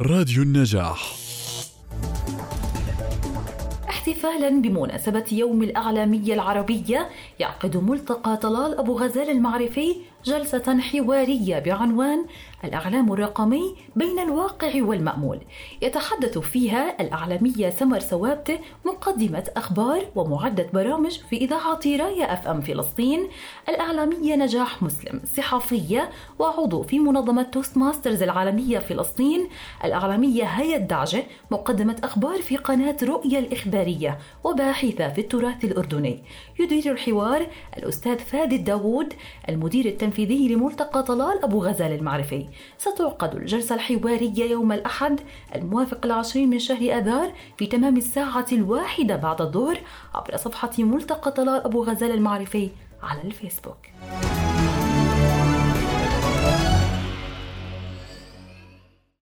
راديو النجاح. احتفالا بمناسبة يوم الأعلامية العربية يعقد ملتقى طلال أبو غزال المعرفي جلسة حوارية بعنوان الإعلام الرقمي بين الواقع والمأمول. يتحدث فيها الإعلامية سمر سوابته مقدمة أخبار ومعدة برامج في إذاعة راية أف أم فلسطين. الإعلامية نجاح مسلم صحفية وعضو في منظمة توست ماسترز العالمية فلسطين. الإعلامية هيا الدعجة مقدمة أخبار في قناة رؤية الإخبارية. وباحثة في التراث الأردني. يدير الحوار الأستاذ فادي داوود المدير التنفيذي لملتقى طلال أبو غزال المعرفي. ستعقد الجلسة الحوارية يوم الأحد الموافق العشرين من شهر أذار في تمام الساعة الواحدة بعد الظهر عبر صفحة ملتقى طلال أبو غزال المعرفي على الفيسبوك.